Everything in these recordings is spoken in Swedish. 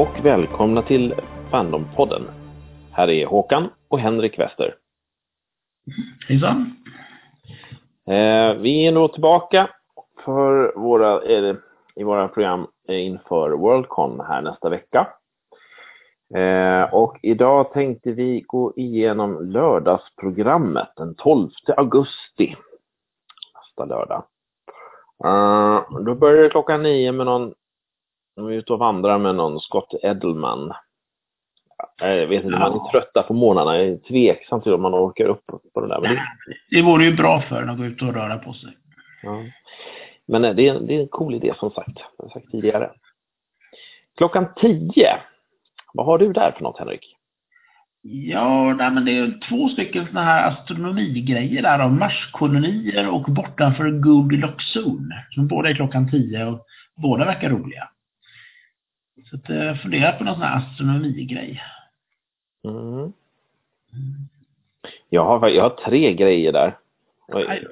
och välkomna till Fandompodden. Här är Håkan och Henrik Wester. Hejsan. Eh, vi är då tillbaka för våra, eh, i våra program inför Worldcon här nästa vecka. Eh, och idag tänkte vi gå igenom lördagsprogrammet den 12 augusti. Nästa lördag. Uh, då börjar det klockan nio med någon, de är ute och vandrar med någon Scott Edelman. Jag vet inte, man är trötta på morgnarna. Jag är tveksam till om man orkar upp på det där. Men det, Det vore ju bra för en att gå ut och röra på sig. ja. Men eh, det är, det är en cool idé som sagt. Jag har sagt tidigare. Klockan tio. Vad har du där för något Henrik? Ja, nej, men det är två stycken sådana här astronomigrejer där om Marskolonier och bortanför Goldilocks zone. Som båda är klockan tio och båda verkar roliga. Så att, eh, fundera på någon sån här astronomigrej. Mm. Jag, har, jag har tre grejer där. Oj.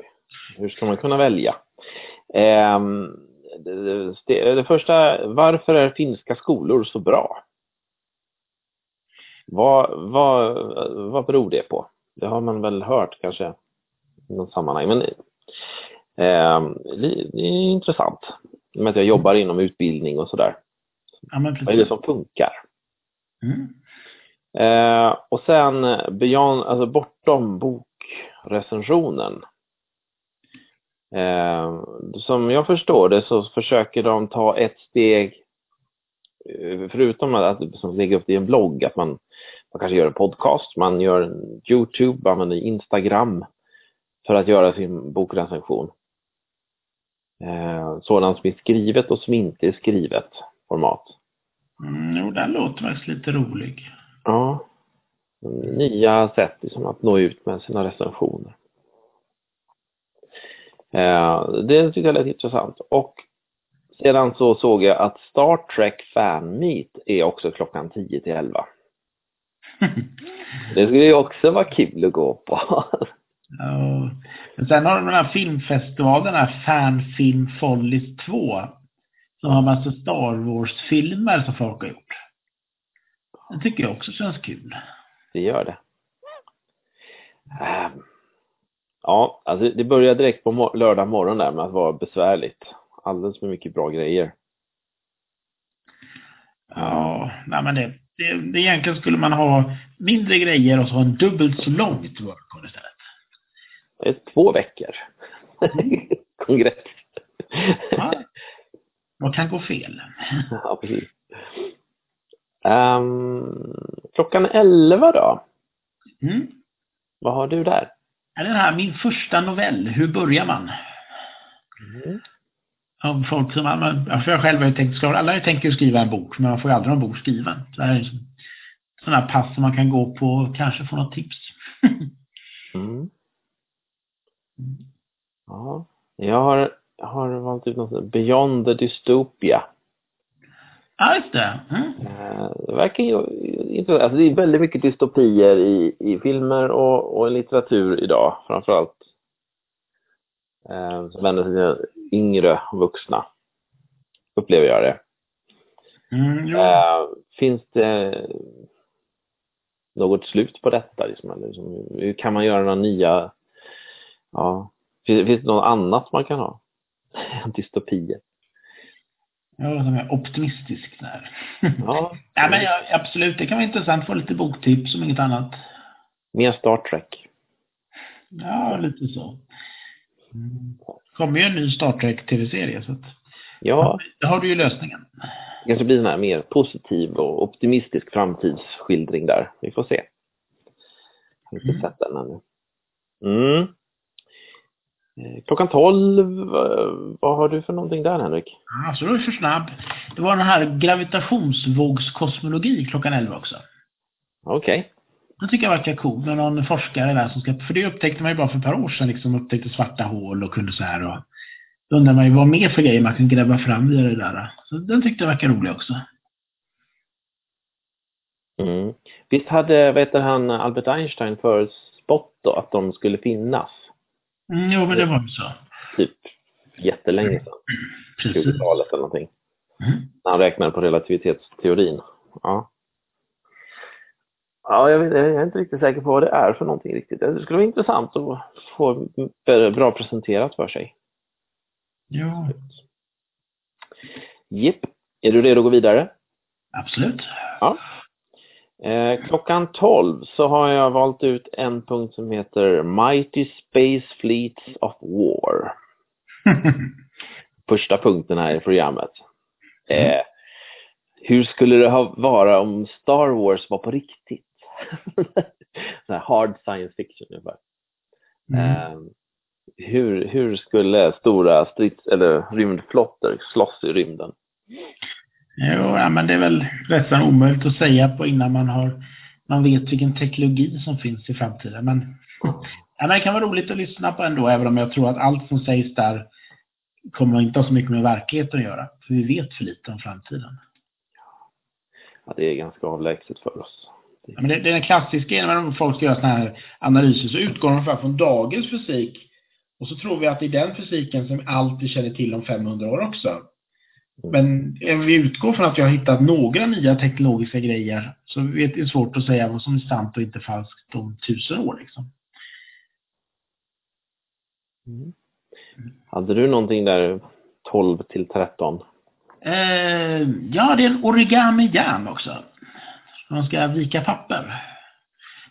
Hur ska man kunna välja? Ehm, det, det, första, varför är finska skolor så bra? Vad, vad, vad beror det på? Det har man väl hört kanske i något sammanhang. Men ehm, det, är intressant. Med att jag jobbar inom utbildning och sådär. Ja, Vad är det som funkar? Mm. Eh, och sen beyond, alltså bortom bokrecensionen. Eh, som jag förstår det så försöker de ta ett steg, eh, förutom att som lägga upp det i en blogg, att man, man kanske gör en podcast, man gör en Youtube, använder Instagram för att göra sin bokrecension. Eh, sådant som är skrivet och som inte är skrivet format. Mm, jo, den låter faktiskt lite rolig. Ja. Nya sätt liksom att nå ut med sina recensioner. Eh, det tycker jag lät intressant. Och sedan så såg jag att Star Trek Fan Meet är också klockan 10 till 11. Det skulle ju också vara kul att gå på. Ja. Men sen har de den här filmfestivalen, den här Fanfilm Follies 2. Som har massa Star Wars-filmer som folk har gjort. Det tycker jag också känns kul. Det gör det. Eh, Ja, alltså det börjar direkt på mor- lördag morgon där med att vara besvärligt. Alldeles för mycket bra grejer. Ja, nej men det, det, det egentligen skulle man ha mindre grejer och så ha en dubbelt så långt Worldcon istället. Det är två veckor. Kongress. Ja. Vad kan gå fel? Ja, precis. Ehm, klockan 11 då? Mm. Vad har du där? Är den här min första novell, Hur börjar man? Mm. Av folk som, ja, för jag själv har ju tänkt, skriva- alla att skriva en bok, men man får ju aldrig någon bok skriven. Så det här är en sån här pass som man kan gå på och kanske få något tips. Mm. Ja, jag har, har valt ut något Beyond the Dystopia. Ja, just det. Mm. Eh, Det verkar ju intressant. Alltså det är väldigt mycket dystopier i, i filmer och, och i litteratur idag, framförallt. Eh, som vänder sig till yngre vuxna, upplever jag det. Mm, jo. Eh, finns det något slut på detta? Liksom, eller liksom, hur kan man göra några nya... Ja, finns, finns det något annat man kan ha? Dystopier. Jag som är optimistisk där. Ja, ja, men ja, absolut, det kan vara intressant att få lite boktips om inget annat. mer Star Trek. Ja, lite så. Mm. kommer ju en ny Star Trek tv-serie, så att, Ja, då har du ju lösningen. det kanske blir en här mer positiv och optimistisk framtidsskildring där. Vi får se. Jag har inte Mm. sett den ännu. Mm. Eh, Klockan 12, eh, vad har du för någonting där Henrik? Ja, så du är för snabb. Det var den här gravitationsvågskosmologi klockan 11 också. Okej. Det tycker jag verkar cool med någon forskare där som ska, för det upptäckte man ju bara för ett par år sedan, liksom upptäckte svarta hål och kunde så här och då undrar man ju vad mer för grejer man kan gräva fram via det där. Så den tyckte jag verkar rolig också. Mm. Visst hade, du, han Albert Einstein förutspått då att de skulle finnas? Mm, jo, men det var ju så. Typ jättelänge sedan. Precis. 20-talet eller någonting. Mm. När han räknade på relativitetsteorin. Ja. Ja, jag, vet, jag är inte riktigt säker på vad det är för någonting riktigt. Det skulle vara intressant att få bra presenterat för sig. Ja. Jipp. Är du redo att gå vidare? Absolut. Ja. Eh, klockan 12 så har jag valt ut en punkt som heter Mighty Space Fleets of War. Första punkten här i programmet. Eh, hur skulle det ha vara om Star Wars var på riktigt? hard science fiction ungefär. Mm. Eh, hur, hur skulle stora strids eller rymdflottor slåss i rymden? Jo, ja, men det är väl nästan omöjligt att säga på innan man har man vet vilken teknologi som finns i framtiden. Men, ja, men det kan vara roligt att lyssna på ändå, även om jag tror att allt som sägs där kommer inte ha så mycket med verkligheten att göra. För vi vet för lite om framtiden. Ja, det är ganska avlägset för oss. Ja, men det, det är den klassiska grejen när folk ska göra sådana här analyser så utgår de från dagens fysik och så tror vi att det är den fysiken som alltid känner till om 500 år också. Men om vi utgår från att vi har hittat några nya teknologiska grejer så vet det är svårt att säga vad som är sant och inte falskt om tusen år. Liksom. Mm. Hade du någonting där 12 till 13? Eh, ja, det är en origami-järn också. Man ska vika papper.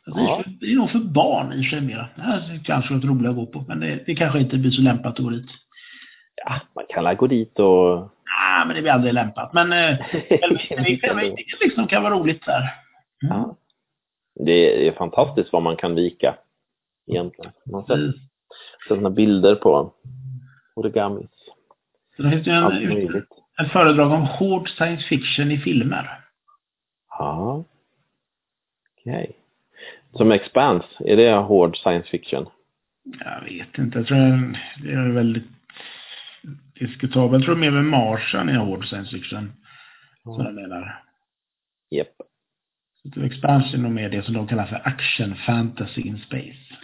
Det är, Ja. för, det är nog för barn i sig mer. Det här är kanske något roligt att gå på, men det, det kanske inte blir så lämpat att gå dit. Ja, man kan gå dit och... Nej, men det blir aldrig lämpat. Men eh, själva idén liksom kan vara roligt där. Mm. Ja. Det är fantastiskt vad man kan vika egentligen. Man har sett sådana bilder på origamis. Så det finns ju Allt en, möjligt. ett föredrag om hård science fiction i filmer. Ja. Okej. Som Expanse, är det hård science fiction? Jag vet inte. Jag tror det är väldigt diskutabelt. Jag tror mer med Martian är hård science fiction. Som jag menar. Japp. Så det Expansion är nog mer det som de kallar för action fantasy in space.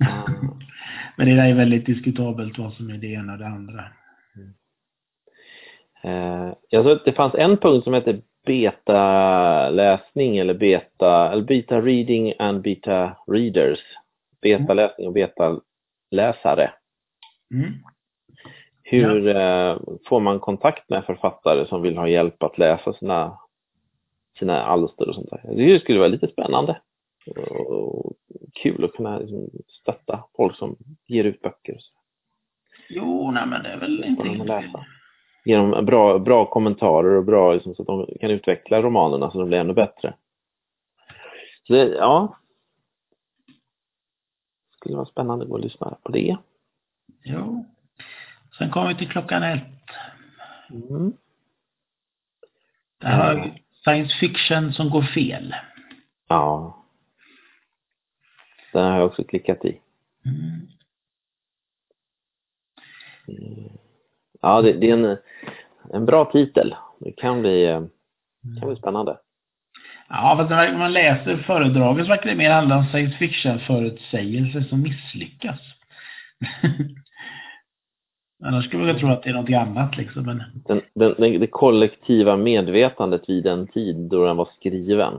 Mm. Men det där är väldigt diskutabelt vad som är det ena och det andra. Eh, jag såg att det fanns en punkt som hette beta-läsning eller beta, eller beta reading and beta readers. Beta-läsning och beta-läsare. Mm. Hur eh, får man kontakt med författare som vill ha hjälp att läsa sina, sina alster och sånt där? Det skulle vara lite spännande och kul att kunna liksom stötta folk som ger ut böcker. Jo, nej men det är väl inte helt läsa. Genom bra, bra kommentarer och bra liksom, så att de kan utveckla romanerna så de blir ännu bättre. Så det, ja. skulle vara spännande att gå och lyssna på det. Jo. Sen kommer vi till klockan ett. Mm. Det här har science fiction som går fel. Ja. Den har jag också klickat i. Mm. Mm. Ja, det, det är en, en bra titel. Det kan bli, eh, kan bli spännande. Ja, fast när man läser föredraget så verkar det mer handla om science fiction-förutsägelser som misslyckas. Annars skulle jag tro att det är något annat liksom. Men Den, den, det kollektiva medvetandet vid den tid då den var skriven.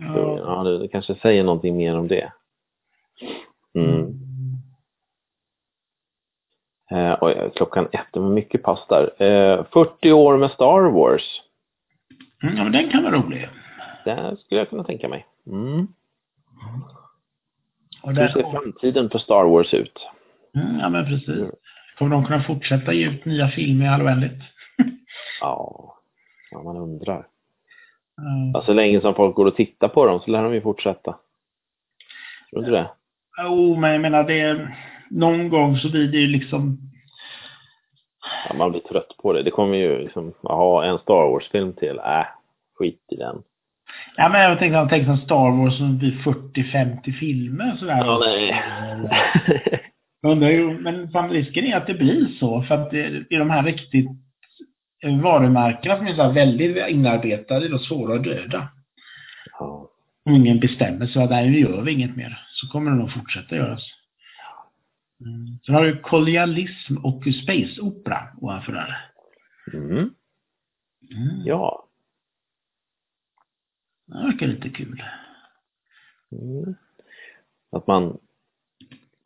ja, Ja, det, det kanske säger någonting mer om det. Mm. Eh, oj, klockan ett, det var mycket pass där. Eh, 40 år med Star Wars. Mm, ja, men den kan vara rolig. Det skulle jag kunna tänka mig. Mm. Hur ser framtiden för Star Wars ut? mm, ja, men precis. Kommer de kunna fortsätta ge ut nya filmer i all oändlighet? Ja, ja, man undrar. Ja. Ja, så länge som folk går och tittar på dem så lär de ju fortsätta. Tror du det? Jo, men jag menar det... Någon gång så blir det ju liksom... Ja, man blir trött på det. Det kommer ju liksom, jaha, en Star Wars-film till. Äh, skit i den. Ja, men jag tänkte, jag tänkte som Star Wars som blir 40-50 filmer sådär. Ja, nej. Jag undrar ju, men fan, risken är att det blir så, för att det, är de här riktigt eh, varumärkena som är så väldigt inarbetade, då svåra att döda. ja. Om ingen bestämmer sig att nej, nu gör vi inget mer, så kommer det nog fortsätta göras. Mm. Sen har du kolonialism och space opera ovanför där. Mm. Mm. ja. Det verkar lite kul. Mm. Att man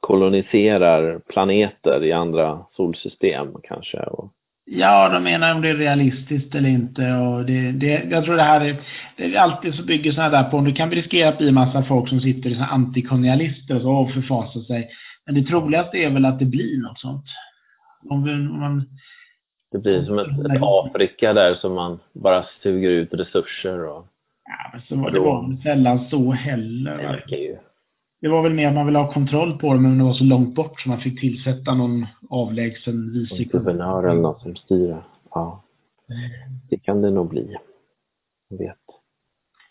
koloniserar planeter i andra solsystem kanske. Och... Ja, de menar om det är realistiskt eller inte. Och det, det, jag tror det här är, det är alltid så bygger sådana där på, det kan riskera att bli en massa folk som sitter i antikolonialister och så och förfasar sig. Men det troligaste är väl att det blir något sånt. Om, vi, om man... Det blir som ett, ett Afrika där som man bara suger ut resurser och... Ja, men så var det var sällan så heller. Det verkar ju det var väl mer att man ville ha kontroll på det, men det var så långt bort så man fick tillsätta någon avlägsen vice något som styr. Ja. Det kan det nog bli. Jag vet.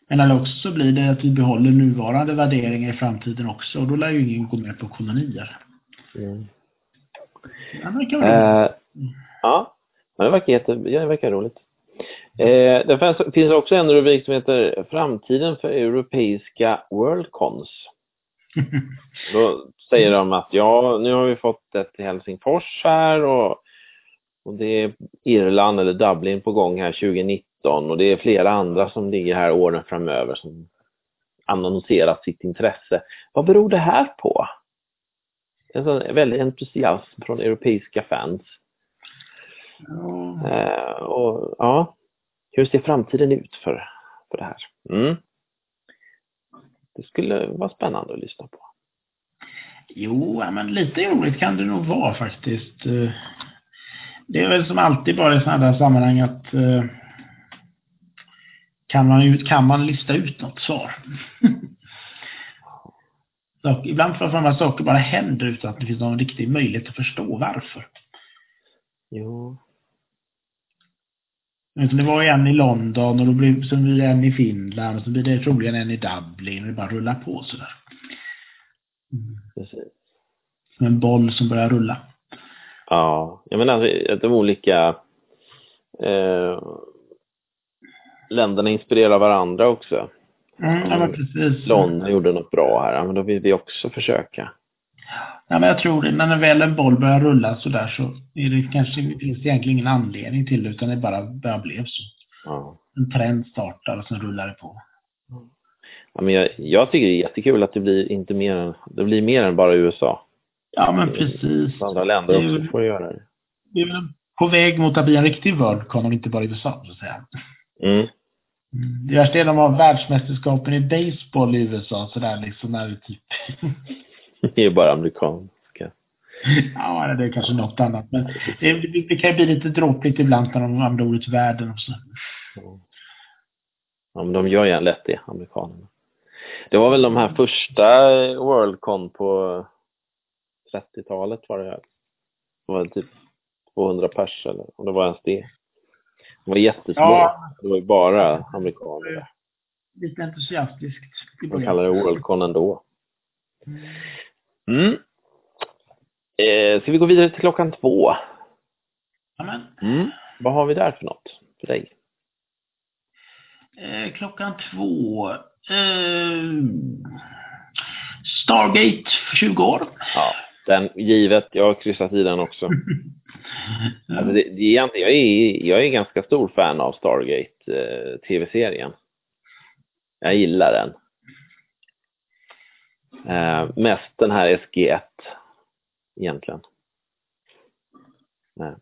Men eller också så blir det att vi behåller nuvarande värderingar i framtiden också och då lär ju ingen gå med på kolonier. Mm. Ja, det verkar eh, ja, det verkar, jätte, det verkar roligt. Eh, det finns också en rubrik som heter Framtiden för europeiska Worldcons. Då säger de att ja, nu har vi fått ett i Helsingfors här och, och det är Irland eller Dublin på gång här 2019 och det är flera andra som ligger här åren framöver som annonserat sitt intresse. Vad beror det här på? En sån väldig entusiasm från europeiska fans. Mm. Eh, och ja, hur ser framtiden ut för, för det här? Mm. Det skulle vara spännande att lyssna på. Jo, men lite roligt kan det nog vara faktiskt. Eh, det är väl som alltid bara i sådana där sammanhang att eh, kan man, kan man lista ut något svar? Så, ibland får man saker bara händer utan att det finns någon riktig möjlighet att förstå varför. Jo. Det var en i London och då blev blir det en i Finland och så blir det troligen en i Dublin och det bara rullar på sådär. Mm. Precis. Som en boll som börjar rulla. Ja, jag menar alltså, att de olika eh, länderna inspirerar varandra också. Mm, ja, precis. London gjorde något bra här, men då vill vi också försöka. Ja, men jag tror det. När väl en boll börjar rulla så där så är det kanske, finns det egentligen ingen anledning till det, utan det bara, bara blev så. Ja. En trend startar och sen rullar det på. Ja, men jag, jag tycker det är jättekul att det blir inte mer än, det blir mer än bara USA. Ja, men precis. Andra länder också det, får göra det. Det är väl på väg mot att bli en riktig Worldcon och inte bara USA, så att säga. Mm. Det värsta är de har världsmästerskapen i baseball i USA, sådär liksom, när det typ det är bara amerikanska. Ja, det är kanske något annat. Men det, det kan ju bli lite dråpligt ibland när de använder ordet världen också. Ja, men de gör ju lätt det, amerikanerna. Det var väl de här första Worldcon på 30-talet var det här. Det var typ 200 pers eller om det var ens det. De var jättesmå. Ja. Det var ju bara amerikaner. Lite entusiastiskt. De kallade det Worldcon ändå. Mm. Mm. Eh, ska vi gå vidare till klockan två? Amen. Mm. Vad har vi där för något för dig? Eh, klockan två. Eh, Stargate för 20 år. Ja, den givet. Jag har kryssat i den också. alltså det, det, jag, är, jag är ganska stor fan av Stargate eh, tv-serien. Jag gillar den. Eh, mest den här SG1 egentligen. Eh,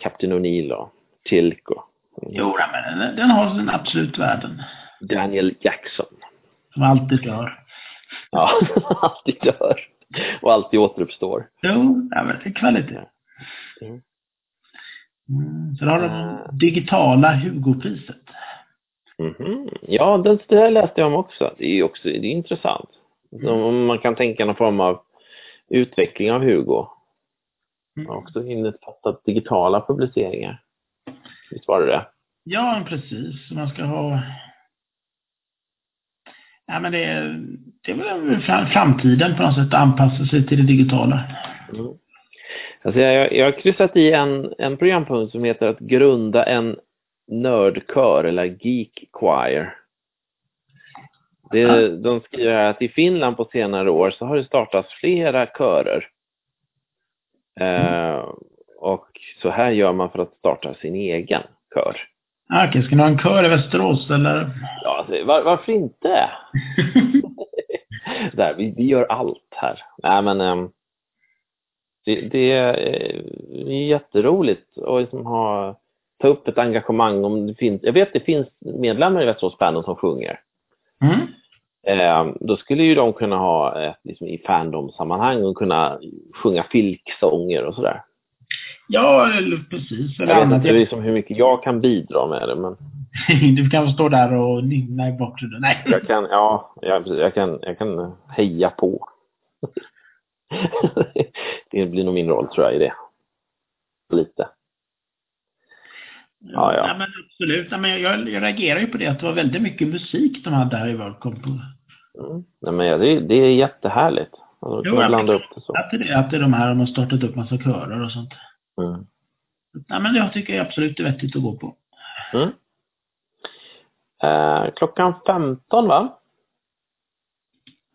Captain O'Neill och Tilk och... Jo, men den, den har sin absolut värden. Daniel Jackson. Som alltid dör. Ja, alltid dör. Och alltid återuppstår. Jo, ja, men det är kvalitet. Mm. Mm, så har de uh, digitala Hugo-priset. Mm -hmm. Ja, det, det läste jag om också. Det är också det är intressant. Mm. Om man kan tänka någon form av utveckling av Hugo. Mm. Också innefattat digitala publiceringar. Visst var det det? Ja, precis. Man ska ha... Ja, men det, är, det är väl framtiden på något sätt, att anpassa sig till det digitala. Mm. Alltså jag, jag har kryssat i en, en programpunkt som heter att grunda en nördkör eller geek choir. Det, de skriver här att i Finland på senare år så har det startats flera körer. Eh, och så här gör man för att starta sin egen kör. Ah, Okej, ska ni ha en kör i Västerås eller? Ja, alltså, var, varför inte? Där, vi, vi gör allt här. Nej, men ehm, det, det är eh, jätteroligt att liksom ha, ta upp ett engagemang om det finns. Jag vet det finns medlemmar i Västerås Band som sjunger. Mm. Eh, då skulle ju de kunna ha ett, liksom, i fandom-sammanhang och kunna sjunga filksånger och sådär. Ja, eller precis. Eller Jag vet annat. inte liksom hur mycket jag kan bidra med det, men Du kan stå där och nynna i bakgrunden. Nej. jag kan, ja, jag, jag, kan, jag kan heja på. det blir nog min roll tror jag i det. Lite. Ja, ja. Nej, men absolut. Nej, men jag, jag reagerar ju på det att det var väldigt mycket musik de hade i Worldcom. På. Mm. Nej, men ja, det, det är jättehärligt. Alltså, Jo, jag blanda upp det så. Att det, att det är de här, de har startat upp massa körer och sånt. Mm. Nej, men jag tycker absolut det är vettigt att gå på. Mm. Eh, klockan 15 va?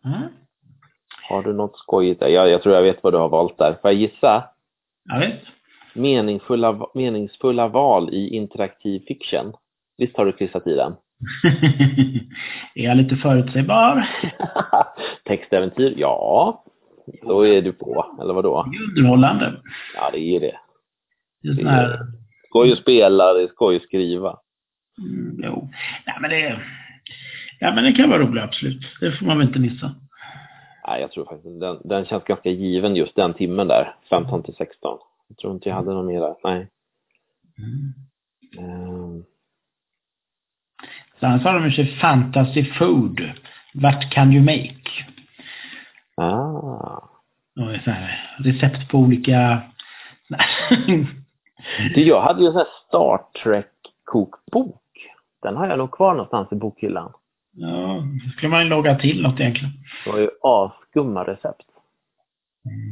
Mm. Har du något skojigt där? Jag, jag tror jag vet vad du har valt där. Får jag gissa? Jag vet. Meningsfulla, meningsfulla val i interaktiv fiction. Visst har du kryssat i den? är jag lite förutsägbar? Textäventyr? Ja. Då är du på, eller vad då? Det är underhållande. Ja, det är det. Det är. Skoj att spela, det är skoj att skriva. Mm, jo. Nej, men det... Ja, men det kan vara roligt, absolut. Det får man väl inte missa. Nej, jag tror faktiskt den, den känns ganska given just den timmen där, 15 till 16. Jag tror inte jag hade någon mer där, nej. Mm. Ehm, Sen så har de ju sig Fantasy Food. What can you make? ah. Och så här, recept på olika... Du, jag hade ju en sån här Star Trek-kokbok. Den har jag nog kvar någonstans i bokhyllan. ja, då skulle man ju logga till något egentligen. Det var ju asskumma recept.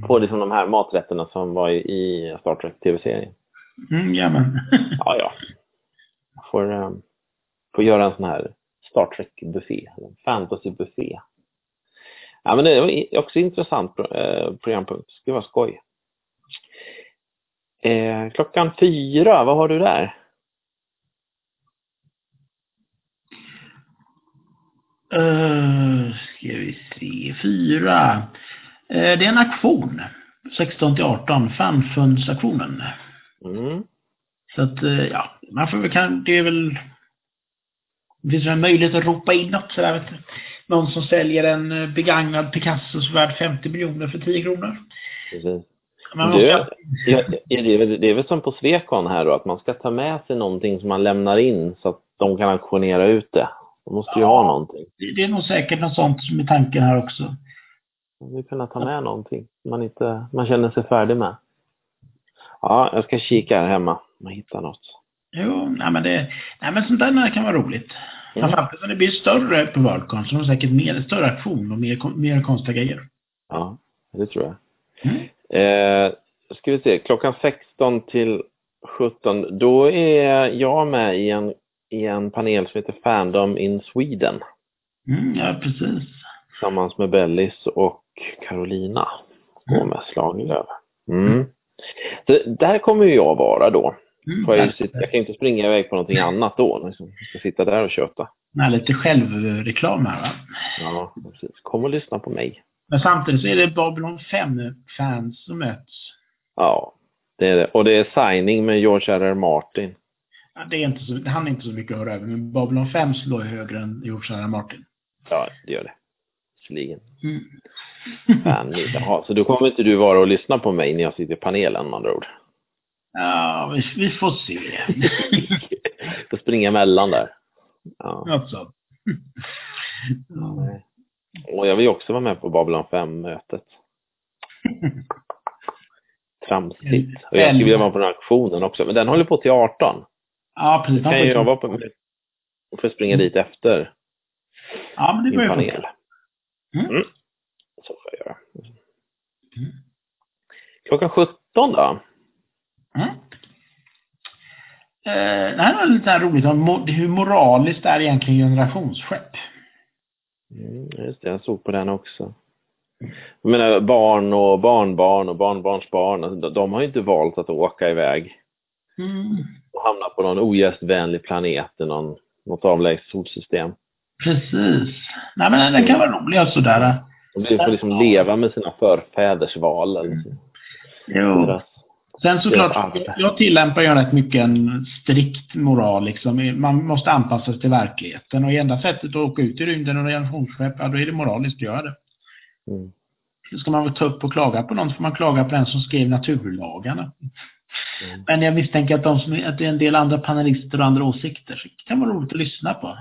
På liksom de här maträtterna som var i, Star Trek tv-serien. Mm, jamen. Ja, ja. Får, um, får göra en sån här Star Trek-buffé, en fantasy-buffé. Ja, men det var också intressant eh, programpunkt. Det skulle vara skoj. Eh, klockan fyra, vad har du där? Uh, ska vi se. Fyra. Eh, det är en aktion. 16 till 18. Fanfundsaktionen. Mm. Så att, eh, ja, man får väl kan, det är väl, det finns väl en möjlighet att ropa in något sådär, vet du. Någon som säljer en eh, begagnad Picasso värd 50 miljoner för 10 kronor. Precis. Man Du, måste, ja, det, är väl, det är väl som på Svekon här då, att man ska ta med sig någonting som man lämnar in så att de kan auktionera ut det. De måste ju Ja. ha någonting. det, det är nog säkert något sånt som är tanken här också. Man vill kunna ta med någonting man inte man känner sig färdig med. Ja, jag ska kika här hemma om jag hittar något. Jo, nej men det, nej men sånt där kan vara roligt. Mm. Framförallt när det blir större på Worldcon så är det säkert mer, större aktion och mer, mer konstiga grejer. Ja, det tror jag. Mm. Eh, ska vi se, klockan 16 till 17, då är jag med i en, i en panel som heter Fandom in Sweden. Mm, ja, precis. Tillsammans med Bellis och Carolina Gåmes Lagerlöf. Mm. Så där kommer ju jag vara då. Mm, jag, ju sitta, jag kan inte springa iväg på någonting annat då. Liksom. Jag ska sitta där och köta. Nej, lite självreklam här va. Ja, precis. Kom och lyssna på mig. Men samtidigt så är det Babylon 5-fans som möts. Ja, det är det. Och det är signing med George R.R. Martin. Ja, det är inte så, han är inte så mycket att höra över, men Babylon 5 slår ju högre än George R. R. Martin. Ja, det gör det. Visserligen. Mm. Fan, Jaha, så då kommer inte du vara och lyssna på mig när jag sitter i panelen med andra ord? Ja, vi, vi får se. Får springa emellan där. Ja. alltså. Nej. Och jag vill också vara med på Babylon 5-mötet. Tramsigt. Och jag skulle vilja vara på den här auktionen också, men den håller på till 18. Ja, precis. Kan ju jag vara på och få springa dit efter Ja, men det börjar funka. Mm. Så får jag göra. Mm. Klockan 17 då? Mm. Eh, det här var lite roligt om hur moraliskt är egentligen generationsskepp? Mm, just det, jag såg på den också. Jag menar, barn och barnbarn och barnbarnsbarn, alltså, de, de har ju inte valt att åka iväg Mm. Och hamna på någon ogästvänlig planet i någon, något avlägset solsystem. Precis. Nej, men den kan vara rolig och sådär. Och vi får liksom leva med sina förfäders val. Eller Jo. deras, Sen såklart, jag tillämpar ju rätt mycket en strikt moral. Liksom. Man måste anpassa sig till verkligheten. Och enda sättet att åka ut i rymden och regenerationsskepp, ja då är det moraliskt att göra det. Mm. Ska man väl ta upp och klaga på någon, så får man klaga på den som skrev naturlagarna. Mm. Men jag misstänker att, de som, att det är en del andra panelister och andra åsikter. Så det kan vara roligt att lyssna på.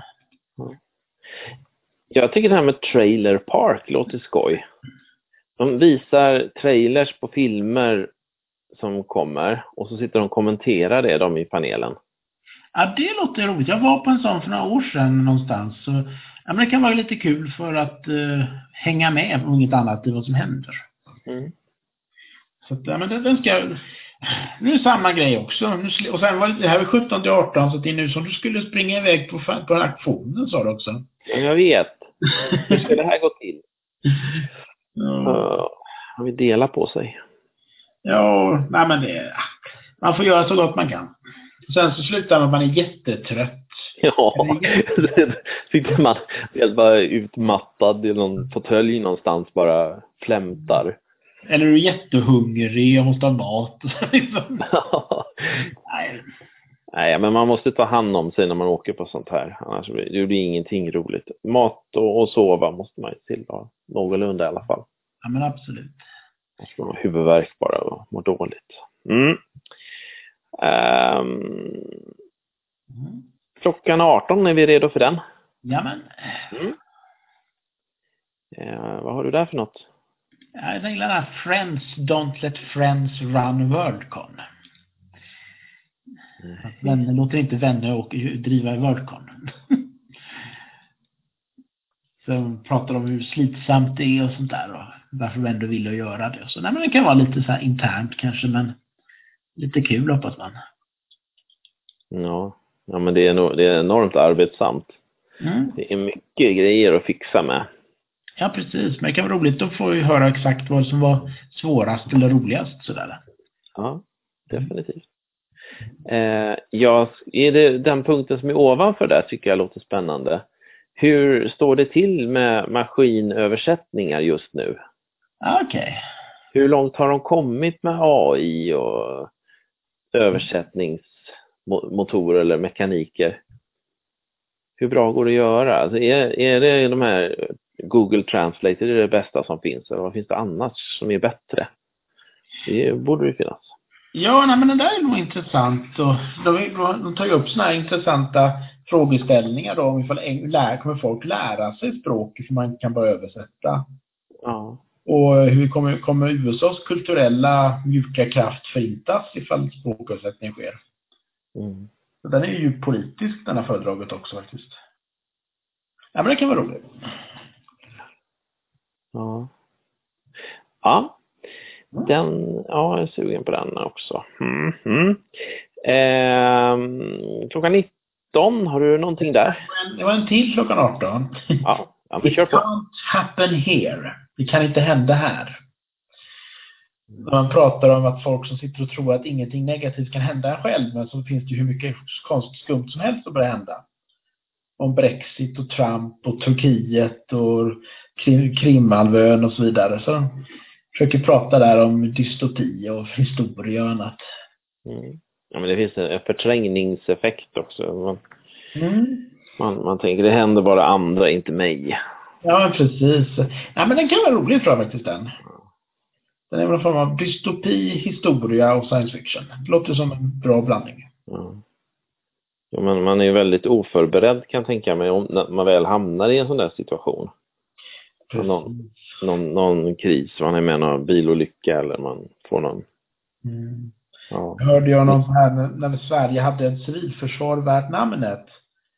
Jag tycker det här med Trailer Park låter skoj. De visar trailers på filmer som kommer och så sitter de och kommenterar det, de i panelen. Ja, det låter roligt. Jag var på en sån för några år sedan någonstans. Så, ja, men det kan vara lite kul för att eh, hänga med om inget annat i vad som händer. Mm. Så att, ja, men den, den ska... Nu är samma grej också. Nu, och sen var det, det här var 17 till 18, så det är nu som du skulle springa iväg på, på auktionen, sa du också. Ja, jag vet. Hur ska det här gå till? ja, Uh, har vi delat på sig? ja, nej men det... Man får göra så gott man kan. Sen så slutar man man är jättetrött. Ja, sitter man helt bara utmattad i någon fåtölj någonstans, bara flämtar. Eller är du jättehungrig och måste ha mat. Liksom. nej, Nej, men man måste ta hand om sig när man åker på sånt här. Annars blir det ingenting roligt. Mat och, och sova måste man ju till ha. Någorlunda i alla fall. ja, men absolut. Annars får man huvudvärk bara och mår dåligt. Mm. Ehm, Mm. klockan 18, är vi redo för den? Ja, men... Mm. Eh, vad har du där för något? Jag gillar den här Friends Don't Let Friends Run Worldcon. Att vänner låter inte vänner och driva Worldcon. Så de pratar om hur slitsamt det är och sånt där och varför vänner vill att göra det. Så nej, men det kan vara lite så här internt kanske, men lite kul hoppas man. Ja, ja men det är, nog, det är enormt arbetsamt. Mm. Det är mycket grejer att fixa med. Ja, precis. Men det kan vara roligt att få höra exakt vad som var svårast eller roligast sådär. Ja, definitivt. Eh, ja, är det den punkten som är ovanför där tycker jag låter spännande. Hur står det till med maskinöversättningar just nu? Okej. Hur långt har de kommit med AI och översättningsmotorer eller mekaniker? Hur bra går det att göra? Alltså är, är det de här Google Translate, är det det bästa som finns? Eller vad finns det annars som är bättre? Det borde det finnas. Ja, nej, men det där är nog intressant. Och de, de tar ju upp sådana här intressanta frågeställningar då. Om ifall lär, kommer folk lära sig språk som man inte kan bara översätta? Ja. Och hur kommer, kommer USAs kulturella mjuka kraft förintas ifall språköversättning sker? Mm. Så den är ju politisk, den här föredraget också faktiskt. Ja, men det kan vara roligt. Ja. Ja. Den, ja, jag är sugen på den också. Mm. Mm. Ehm, klockan 19, har du någonting där? Det var en till klockan 18. Ja, ja men kör It på. can't happen here. Det kan inte hända här. När man pratar om att folk som sitter och tror att ingenting negativt kan hända en själv, men så finns det ju hur mycket konstigt skumt som helst att börja hända. Om Brexit och Trump och Turkiet och Krim, Krimhalvön och så vidare. Så försöker prata där om dystopi och historia och annat. Mm. Ja, men det finns en förträngningseffekt också. Man, Mm. man, man tänker det händer bara andra, inte mig. Ja, precis. Ja, men den kan vara rolig tror jag faktiskt den. Den är en form av dystopi, historia och science fiction. Det låter som en bra blandning. Ja. Ja, men man är ju väldigt oförberedd kan jag tänka mig om när man väl hamnar i en sån där situation. Någon, någon, någon kris, man är med i någon bilolycka eller man får någon... Mm. Ja. Hörde jag någon här när, när Sverige hade ett civilförsvar värt namnet.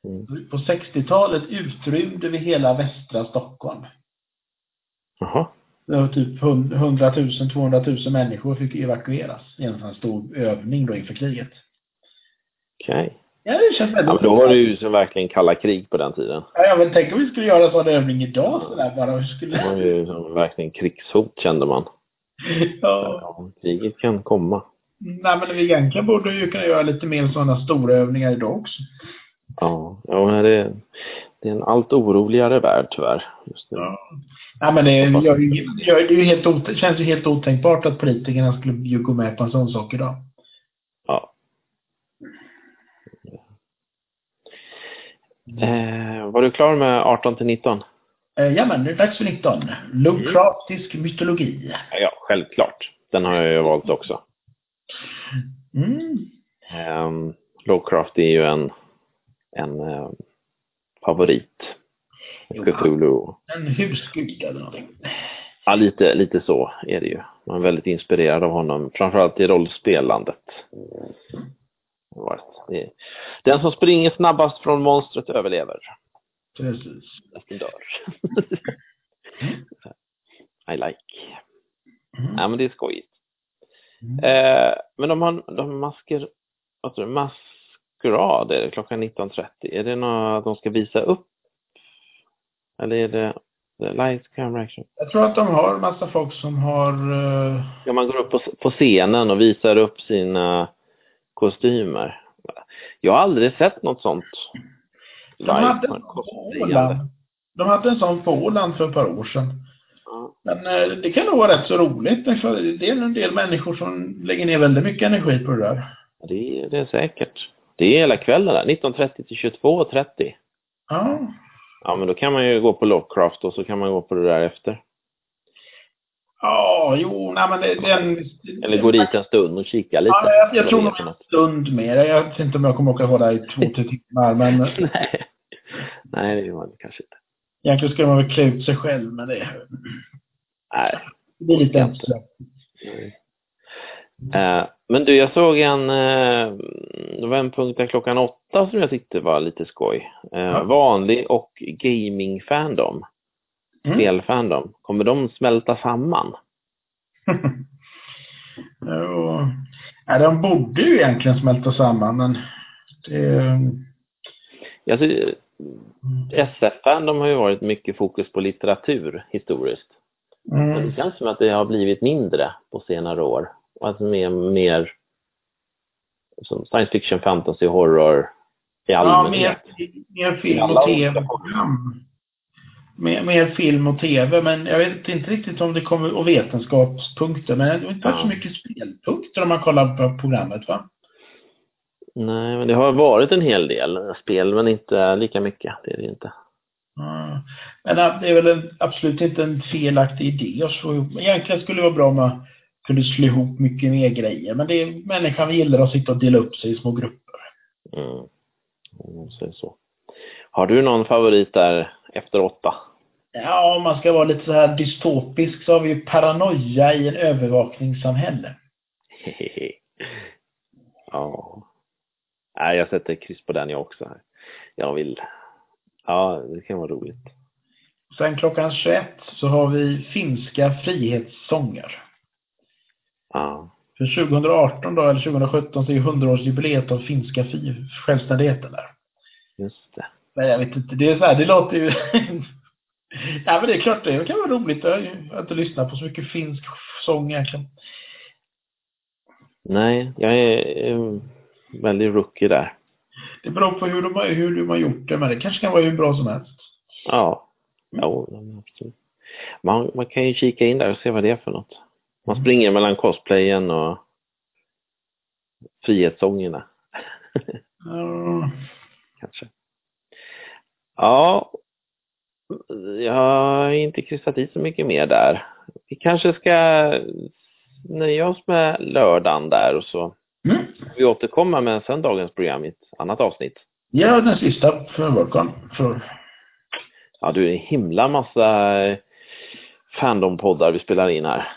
Mm. På 60-talet utrymde vi hela västra Stockholm. Jaha. Det var typ 100 000, 200 000 människor fick evakueras i en sån stor övning då inför kriget. Okej. Ja, det känns väldigt Ja, men då var det ju så verkligen kalla krig på den tiden. Ja, jag vill tänka om vi skulle göra en sån övning idag sådär bara. Hur Det var skulle... ju som verkligen krigshot kände man. Ja. Ja, kriget kan komma. Nej, men vi egentligen borde ju kunna göra lite mer sådana stora övningar idag också. Ja, ja men det, det är en allt oroligare värld tyvärr. Just nu. Ja. Nej, men det, ju- gör, det är ju helt känns ju helt otänkbart att politikerna skulle gå med på en sån sak idag. Ja. Eh, var du klar med 18 till 19? Eh, ja, men nu är det dags för 19. Lovecraftisk mytologi. Ja, självklart. Den har jag ju valt också. Mm. Um, Lovecraft är ju en, en eh, favorit. Cthulhu. En husgud eller någonting. Ja, lite, lite så är det ju. Man är väldigt inspirerad av honom, framförallt i rollspelandet. Den som springer snabbast från monstret överlever. Precis. Resten dör. I like. Mm. Ja, men det är skojigt. Mm. Eh, men de har, de har masker, vad tror du, maskerad är det klockan 19.30. Är det något de ska visa upp? Eller är det light camera action? Jag tror att de har massa folk som har... eh, Ja, man går upp på, på scenen och visar upp sina kostymer. Jag har aldrig sett något sånt. de, hade en sån de hade en sån på Åland för ett par år sedan. Ja. Men eh, det kan nog vara rätt så roligt. Det är en del människor som lägger ner väldigt mycket energi på det där. Det, är- det är säkert. Det är hela kvällen där, 19.30 till 22.30. Ja. Ja, men då kan man ju gå på Lovecraft och så kan man gå på det där efter. Ja, jo, nej men det, den... Eller gå dit en stund och kika lite. Ja, jag, jag tror är nog en stund mer. Jag vet inte om jag kommer åka vara där i två, tre timmar. Men Nej. Nej, det gör man kanske inte. egentligen skulle man väl klä ut sig själv. Men det, Nej. det blir lite enklare. Nej. Eh, men du, jag såg en, eh, det var en punkt där klockan åtta som jag tyckte var lite skoj. Eh, Ja. Vanlig och gaming-fandom, Mm. spelfandom, kommer de smälta samman? Jo. Nej, de borde ju egentligen smälta samman, men det... Alltså, SF-fandom har ju varit mycket fokus på litteratur historiskt. Men det Mm. känns som att det har blivit mindre på senare år. Och att mer, mer som science fiction, fantasy, horror i Ja, mer, allmänhet. mer film och tv-program. Mer, mer film och tv, men jag vet inte riktigt om det kommer, och vetenskapspunkter, men det har inte varit så mycket spelpunkter om man kollar på programmet va? Nej, men det har varit en hel del spel, men inte lika mycket. Det är det inte. Mm. Men det är väl en, absolut inte en felaktig idé att slå ihop. Egentligen skulle det vara bra om man kunde slå ihop mycket mer grejer, men det är människan gillar att sitta och dela upp sig i små grupper. Mm. Mm, så. Har du någon favorit där efter åtta? Ja, om man ska vara lite så här dystopisk så har vi ju paranoia i en övervakningssamhälle. ja. Nej, jag sätter kryss på den jag också. Här. Jag vill. Ja, det kan vara roligt. Sen klockan 21 så har vi finska frihetssånger. Ja. För 2018 då, eller 2017, så är 100-årsjubileet av finska fi- självständigheten där. Just det. Men jag vet inte, det är så här, det låter ju... ja men det är klart, det kan vara roligt. Jag har ju inte lyssnat på så mycket finsk sång egentligen. Nej, jag är eh, väldigt rookie där. Det beror på hur de, har, hur de har gjort det, men det kanske kan vara hur bra som helst. Ja. Jo, absolut. Man, man kan ju kika in där och se vad det är för något. Man springer mellan cosplayen och frihetssångerna. Ja. Kanske. Ja, jag har inte kryssat i så mycket mer där. Vi kanske ska nöja oss med lördagen där och så Mm. vi återkomma med söndagens program i ett annat avsnitt. Ja, den sista för Volkan. För... Ja, du är en himla massa eh, fandom-poddar vi spelar in här.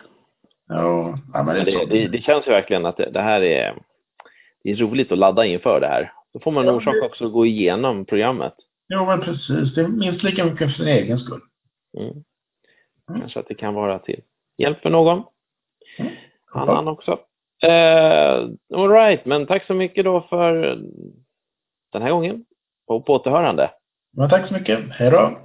Ja, men det det, det, det känns ju verkligen att det, här är, det är roligt att ladda inför det här. Då får man en orsak också att gå igenom programmet. Jo, men precis. Det är minst lika mycket för sin egen skull. Mm. Mm. Kanske att det kan vara till hjälp för någon. Mm. Annan också. Eh, all right, men tack så mycket då för den här gången. Och på återhörande. Men tack så mycket. Hej då.